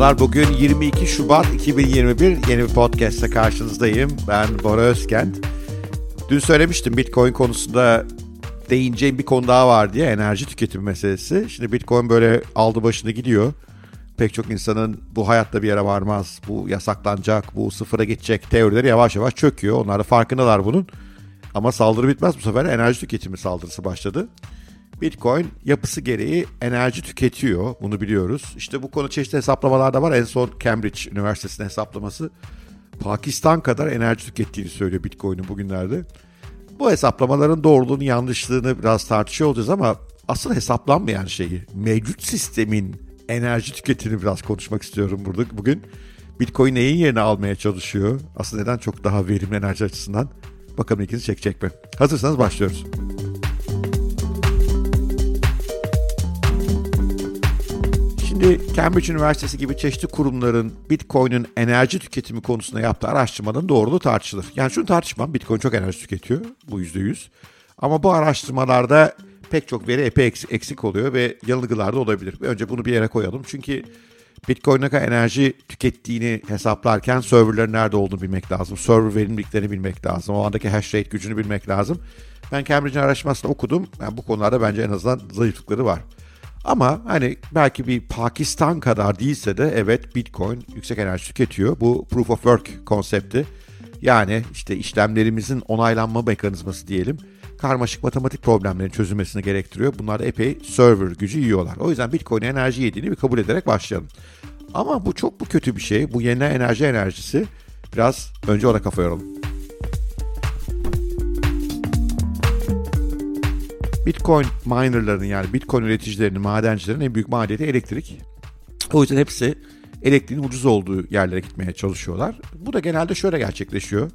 Merhabalar. Bugün 22 Şubat 2021 yeni bir podcast'te karşınızdayım. Ben Bora Özkent. Dün söylemiştim Bitcoin konusunda değineceğim bir konu daha var diye enerji tüketimi meselesi. Şimdi Bitcoin böyle aldı başını gidiyor. Pek çok insanın bu hayatta bir yere varmaz, bu yasaklanacak, bu sıfıra geçecek teorileri yavaş yavaş çöküyor. Onlar da farkındalar bunun. Ama saldırı bitmez bu sefer enerji tüketimi saldırısı başladı. Bitcoin yapısı gereği enerji tüketiyor. Bunu biliyoruz. İşte bu konu çeşitli hesaplamalar da var. En son Cambridge Üniversitesi'nin hesaplaması Pakistan kadar enerji tükettiğini söylüyor Bitcoin'in bugünlerde. Bu hesaplamaların doğruluğunu yanlışlığını biraz tartışıyor olacağız ama asıl hesaplanmayan şeyi mevcut sistemin enerji tüketimini biraz konuşmak istiyorum burada bugün. Bitcoin neyin yerine almaya çalışıyor? Aslında neden çok daha verimli enerji açısından? Bakalım ilginizi çekecek mi? Hazırsanız başlıyoruz. Şimdi Cambridge Üniversitesi gibi çeşitli kurumların Bitcoin'in enerji tüketimi konusunda yaptığı araştırmanın doğruluğu tartışılır. Yani şunu tartışmam, Bitcoin çok enerji tüketiyor, bu yüzde yüz. Ama bu araştırmalarda pek çok veri epey eksik oluyor ve yanılgılar da olabilir. Önce bunu bir yere koyalım çünkü Bitcoin ne kadar enerji tükettiğini hesaplarken serverlerin nerede olduğunu bilmek lazım. Server verimliliklerini bilmek lazım. O andaki hash rate gücünü bilmek lazım. Ben Cambridge'in araştırmasını okudum. Yani bu konularda bence en azından zayıflıkları var. Ama hani belki bir Pakistan kadar değilse de evet Bitcoin yüksek enerji tüketiyor. Bu proof of work konsepti. Yani işte işlemlerimizin onaylanma mekanizması diyelim. Karmaşık matematik problemlerin çözülmesini gerektiriyor. Bunlar da epey server gücü yiyorlar. O yüzden Bitcoin enerji yediğini bir kabul ederek başlayalım. Ama bu çok bu kötü bir şey. Bu yeni enerji enerjisi. Biraz önce ona kafa yoralım. Bitcoin minerların yani Bitcoin üreticilerinin, madencilerin en büyük maliyeti elektrik. O yüzden hepsi elektriğin ucuz olduğu yerlere gitmeye çalışıyorlar. Bu da genelde şöyle gerçekleşiyor.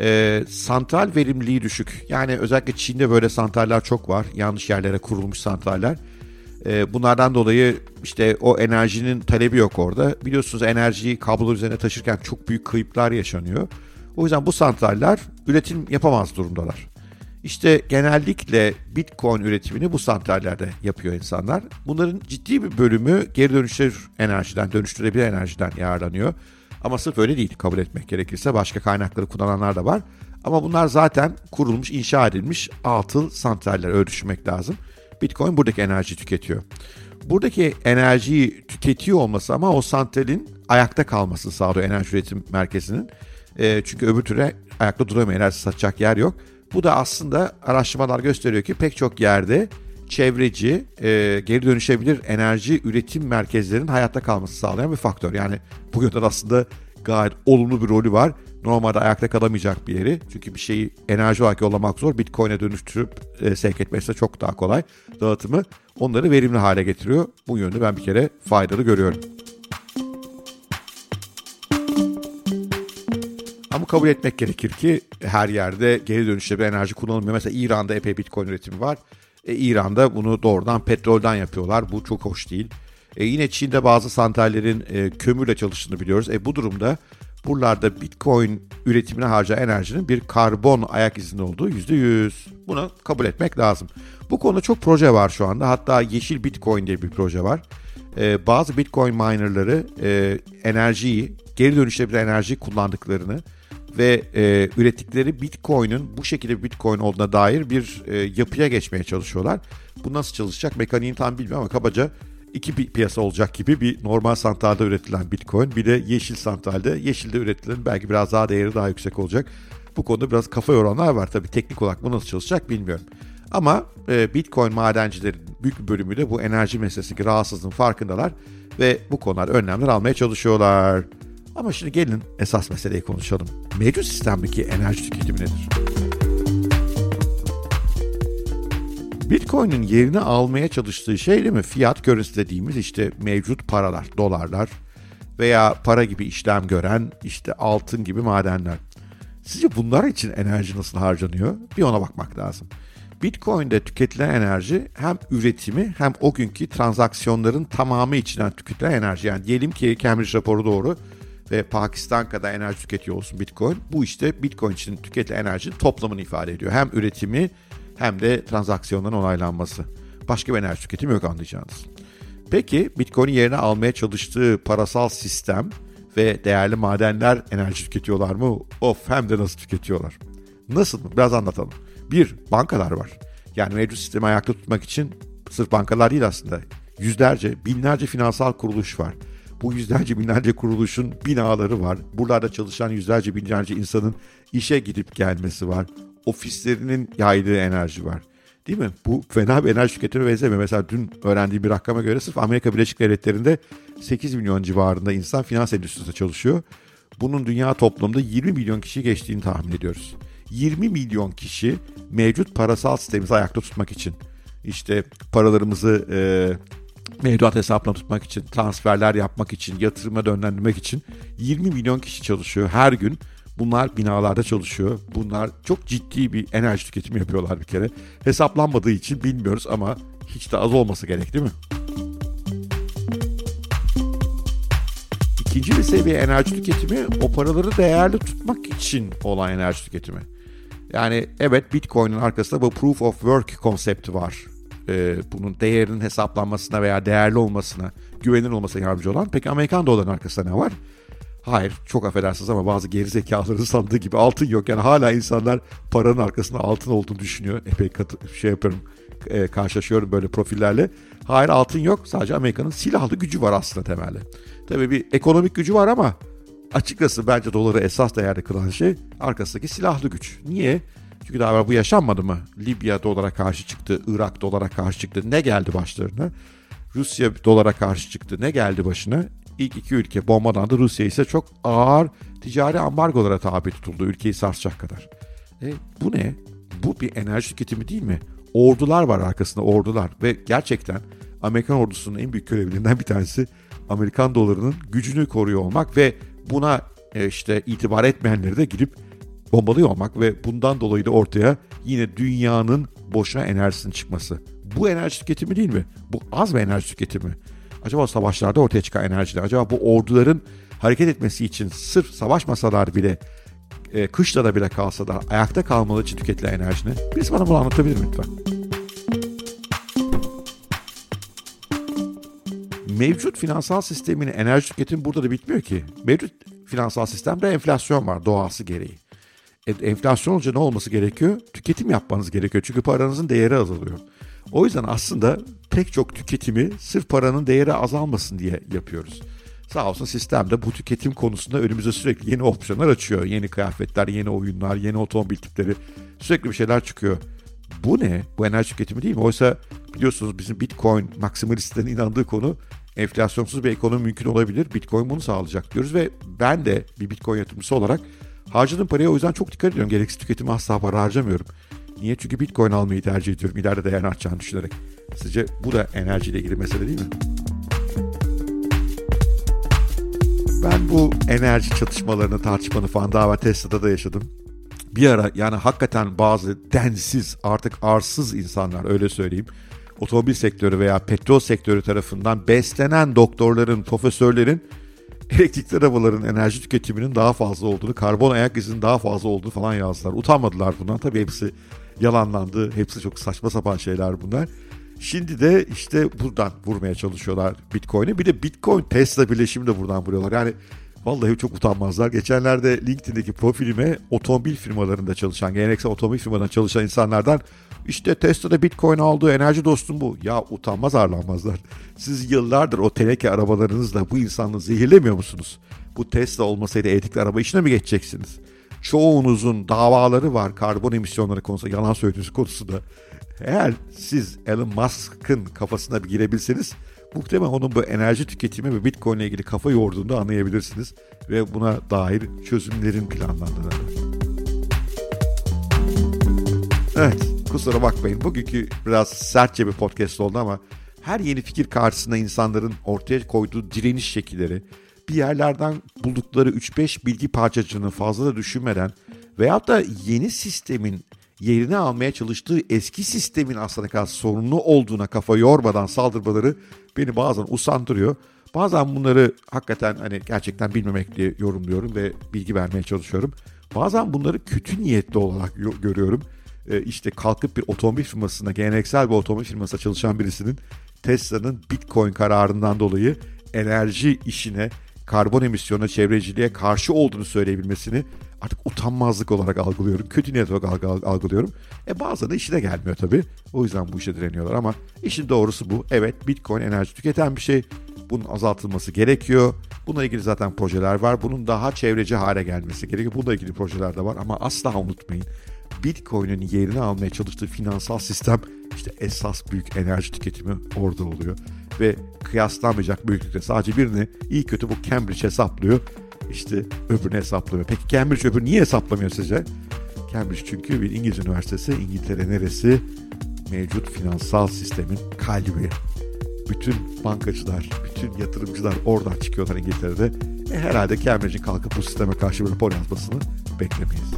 Ee, santral verimliliği düşük. Yani özellikle Çin'de böyle santraller çok var. Yanlış yerlere kurulmuş santraller. Ee, bunlardan dolayı işte o enerjinin talebi yok orada. Biliyorsunuz enerjiyi kablolar üzerine taşırken çok büyük kayıplar yaşanıyor. O yüzden bu santraller üretim yapamaz durumdalar. İşte genellikle Bitcoin üretimini bu santrallerde yapıyor insanlar. Bunların ciddi bir bölümü geri dönüştürür enerjiden, dönüştürebilir enerjiden yararlanıyor. Ama sırf öyle değil kabul etmek gerekirse başka kaynakları kullananlar da var. Ama bunlar zaten kurulmuş, inşa edilmiş atıl santraller öyle düşünmek lazım. Bitcoin buradaki enerji tüketiyor. Buradaki enerjiyi tüketiyor olması ama o santralin ayakta kalmasını sağlıyor enerji üretim merkezinin. E, çünkü öbür türlü ayakta duramıyor, enerji satacak yer yok. Bu da aslında araştırmalar gösteriyor ki pek çok yerde çevreci, e, geri dönüşebilir enerji üretim merkezlerinin hayatta kalması sağlayan bir faktör. Yani bu yönden aslında gayet olumlu bir rolü var. Normalde ayakta kalamayacak bir yeri. Çünkü bir şeyi enerji olarak yollamak zor. Bitcoin'e dönüştürüp e, sevk etmesi de çok daha kolay. Dağıtımı onları verimli hale getiriyor. Bu yönde ben bir kere faydalı görüyorum. Ama kabul etmek gerekir ki her yerde geri dönüşte bir enerji kullanılmıyor. Mesela İran'da epey bitcoin üretimi var. E, İran'da bunu doğrudan petrolden yapıyorlar. Bu çok hoş değil. E, yine Çin'de bazı santrallerin e, kömürle çalıştığını biliyoruz. E, bu durumda buralarda bitcoin üretimine harcayan enerjinin bir karbon ayak izinde olduğu %100. Bunu kabul etmek lazım. Bu konuda çok proje var şu anda. Hatta Yeşil Bitcoin diye bir proje var. E, bazı bitcoin minerları e, enerjiyi, geri dönüşebilir enerjiyi kullandıklarını ve e, ürettikleri Bitcoin'in bu şekilde Bitcoin olduğuna dair bir e, yapıya geçmeye çalışıyorlar. Bu nasıl çalışacak mekaniğini tam bilmiyorum ama kabaca iki bir piyasa olacak gibi bir normal santralde üretilen Bitcoin bir de yeşil santralde yeşilde üretilen belki biraz daha değeri daha yüksek olacak. Bu konuda biraz kafa yoranlar var tabii teknik olarak bu nasıl çalışacak bilmiyorum. Ama e, Bitcoin madencilerin büyük bir bölümü de bu enerji meselesindeki rahatsızlığın farkındalar ve bu konular önlemler almaya çalışıyorlar. Ama şimdi gelin esas meseleyi konuşalım. Mevcut sistemdeki enerji tüketimi nedir? Bitcoin'in yerini almaya çalıştığı şey değil mi? Fiyat currency dediğimiz işte mevcut paralar, dolarlar veya para gibi işlem gören işte altın gibi madenler. Sizce bunlar için enerji nasıl harcanıyor? Bir ona bakmak lazım. Bitcoin'de tüketilen enerji hem üretimi hem o günkü transaksiyonların tamamı içinden tüketilen enerji. Yani diyelim ki Cambridge raporu doğru ve Pakistan kadar enerji tüketiyor olsun Bitcoin. Bu işte Bitcoin için tüketilen enerjinin toplamını ifade ediyor. Hem üretimi hem de transaksiyonların onaylanması. Başka bir enerji tüketimi yok anlayacağınız. Peki Bitcoin'in yerine almaya çalıştığı parasal sistem ve değerli madenler enerji tüketiyorlar mı? Of hem de nasıl tüketiyorlar? Nasıl mı? Biraz anlatalım. Bir, bankalar var. Yani mevcut sistemi ayakta tutmak için sırf bankalar değil aslında. Yüzlerce, binlerce finansal kuruluş var. Bu yüzlerce binlerce kuruluşun binaları var. Buralarda çalışan yüzlerce binlerce insanın işe gidip gelmesi var. Ofislerinin yaydığı enerji var. Değil mi? Bu fena bir enerji tüketimi benzemiyor. Mesela dün öğrendiğim bir rakama göre sırf Amerika Birleşik Devletleri'nde 8 milyon civarında insan finans endüstrisinde çalışıyor. Bunun dünya toplumda 20 milyon kişi geçtiğini tahmin ediyoruz. 20 milyon kişi mevcut parasal sistemimizi ayakta tutmak için işte paralarımızı e, mevduat hesapla tutmak için, transferler yapmak için, yatırıma dönlendirmek için 20 milyon kişi çalışıyor her gün. Bunlar binalarda çalışıyor. Bunlar çok ciddi bir enerji tüketimi yapıyorlar bir kere. Hesaplanmadığı için bilmiyoruz ama hiç de az olması gerek değil mi? İkinci bir seviye enerji tüketimi o paraları değerli tutmak için olan enerji tüketimi. Yani evet Bitcoin'in arkasında bu proof of work konsepti var. Ee, bunun değerinin hesaplanmasına veya değerli olmasına, güvenilir olmasına yardımcı olan. Peki Amerikan dolarının arkasında ne var? Hayır çok affedersiniz ama bazı gerizekalıların sandığı gibi altın yok. Yani hala insanlar paranın arkasında altın olduğunu düşünüyor. Epey katı, şey yapıyorum e, karşılaşıyorum böyle profillerle. Hayır altın yok sadece Amerika'nın silahlı gücü var aslında temelde. Tabii bir ekonomik gücü var ama açıkçası bence doları esas değerde kılan şey arkasındaki silahlı güç. Niye? Çünkü daha bu yaşanmadı mı? Libya dolara karşı çıktı, Irak dolara karşı çıktı. Ne geldi başlarına? Rusya dolara karşı çıktı. Ne geldi başına? İlk iki ülke bombalandı. Rusya ise çok ağır ticari ambargolara tabi tutuldu. Ülkeyi sarsacak kadar. E, bu ne? Bu bir enerji tüketimi değil mi? Ordular var arkasında ordular ve gerçekten Amerikan ordusunun en büyük görevlerinden bir tanesi Amerikan dolarının gücünü koruyor olmak ve buna e, işte itibar etmeyenleri de girip bombalıyor olmak ve bundan dolayı da ortaya yine dünyanın boşuna enerjisinin çıkması. Bu enerji tüketimi değil mi? Bu az bir enerji tüketimi. Acaba savaşlarda ortaya çıkan enerjiler, acaba bu orduların hareket etmesi için sırf savaşmasalar bile, e, kışla da bile kalsa da ayakta kalmaları için tüketilen enerji ne? Birisi bana bunu anlatabilir mi lütfen? Mevcut finansal sistemin enerji tüketimi burada da bitmiyor ki. Mevcut finansal sistemde enflasyon var doğası gereği. E, enflasyon olunca ne olması gerekiyor? Tüketim yapmanız gerekiyor. Çünkü paranızın değeri azalıyor. O yüzden aslında pek çok tüketimi sırf paranın değeri azalmasın diye yapıyoruz. Sağ olsun sistemde bu tüketim konusunda önümüze sürekli yeni opsiyonlar açıyor. Yeni kıyafetler, yeni oyunlar, yeni otomobil tipleri sürekli bir şeyler çıkıyor. Bu ne? Bu enerji tüketimi değil mi? Oysa biliyorsunuz bizim Bitcoin maksimalistlerin inandığı konu enflasyonsuz bir ekonomi mümkün olabilir. Bitcoin bunu sağlayacak diyoruz ve ben de bir Bitcoin yatırımcısı olarak harcadığım paraya o yüzden çok dikkat ediyorum. Gereksiz tüketime asla para harcamıyorum. Niye? Çünkü Bitcoin almayı tercih ediyorum. İleride değerini artacağını düşünerek. Sizce bu da enerjiyle ilgili mesele değil mi? Ben bu enerji çatışmalarını, tartışmanı falan daha Tesla'da da yaşadım. Bir ara yani hakikaten bazı densiz, artık arsız insanlar öyle söyleyeyim. Otomobil sektörü veya petrol sektörü tarafından beslenen doktorların, profesörlerin elektrikli arabaların enerji tüketiminin daha fazla olduğunu, karbon ayak izinin daha fazla olduğunu falan yazdılar. Utanmadılar bundan. Tabii hepsi yalanlandı. Hepsi çok saçma sapan şeyler bunlar. Şimdi de işte buradan vurmaya çalışıyorlar Bitcoin'e. Bir de Bitcoin Tesla birleşimi de buradan vuruyorlar. Yani vallahi çok utanmazlar. Geçenlerde LinkedIn'deki profilime otomobil firmalarında çalışan, geleneksel otomobil firmalarında çalışan insanlardan işte Tesla'da Bitcoin aldı, enerji dostum bu. Ya utanmaz arlanmazlar. Siz yıllardır o teneke arabalarınızla bu insanlığı zehirlemiyor musunuz? Bu Tesla olmasaydı elektrikli araba işine mi geçeceksiniz? Çoğunuzun davaları var karbon emisyonları konusunda, yalan söylediğiniz konusunda. Eğer siz Elon Musk'ın kafasına bir girebilseniz muhtemelen onun bu enerji tüketimi ve Bitcoin ile ilgili kafa yorduğunu anlayabilirsiniz ve buna dair çözümlerin planlandığını. Evet, kusura bakmayın. Bugünkü biraz sertçe bir podcast oldu ama her yeni fikir karşısında insanların ortaya koyduğu direniş şekilleri, bir yerlerden buldukları 3-5 bilgi parçacığını fazla da düşünmeden veyahut da yeni sistemin yerini almaya çalıştığı eski sistemin aslında kadar sorunlu olduğuna kafa yormadan saldırmaları beni bazen usandırıyor. Bazen bunları hakikaten hani gerçekten bilmemekle yorumluyorum ve bilgi vermeye çalışıyorum. Bazen bunları kötü niyetli olarak görüyorum. Ee, işte kalkıp bir otomobil firmasında, geleneksel bir otomobil firmasında çalışan birisinin Tesla'nın Bitcoin kararından dolayı enerji işine, karbon emisyonuna, çevreciliğe karşı olduğunu söyleyebilmesini artık utanmazlık olarak algılıyorum. Kötü niyet olarak algılıyorum. E bazen de işine gelmiyor tabii. O yüzden bu işe direniyorlar ama işin doğrusu bu. Evet Bitcoin enerji tüketen bir şey. Bunun azaltılması gerekiyor. Bununla ilgili zaten projeler var. Bunun daha çevreci hale gelmesi gerekiyor. Bununla ilgili projeler de var ama asla unutmayın. Bitcoin'in yerini almaya çalıştığı finansal sistem işte esas büyük enerji tüketimi orada oluyor. Ve kıyaslanmayacak büyüklükte sadece birini iyi kötü bu Cambridge hesaplıyor. İşte öbürünü hesaplamıyor. Peki Cambridge öbürü niye hesaplamıyor sizce? Cambridge çünkü bir İngiliz üniversitesi. İngiltere neresi? Mevcut finansal sistemin kalbi. Bütün bankacılar, bütün yatırımcılar oradan çıkıyorlar İngiltere'de. E herhalde Cambridge'in kalkıp bu sisteme karşı bir rapor yazmasını beklemeyiz.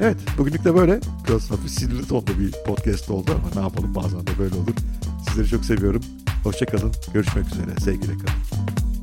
Evet bugünlük de böyle. Biraz hafif sinirli tonda bir podcast oldu ama ne yapalım bazen de böyle olur. Sizleri çok seviyorum. Hoşçakalın. Görüşmek üzere. Sevgiyle kalın.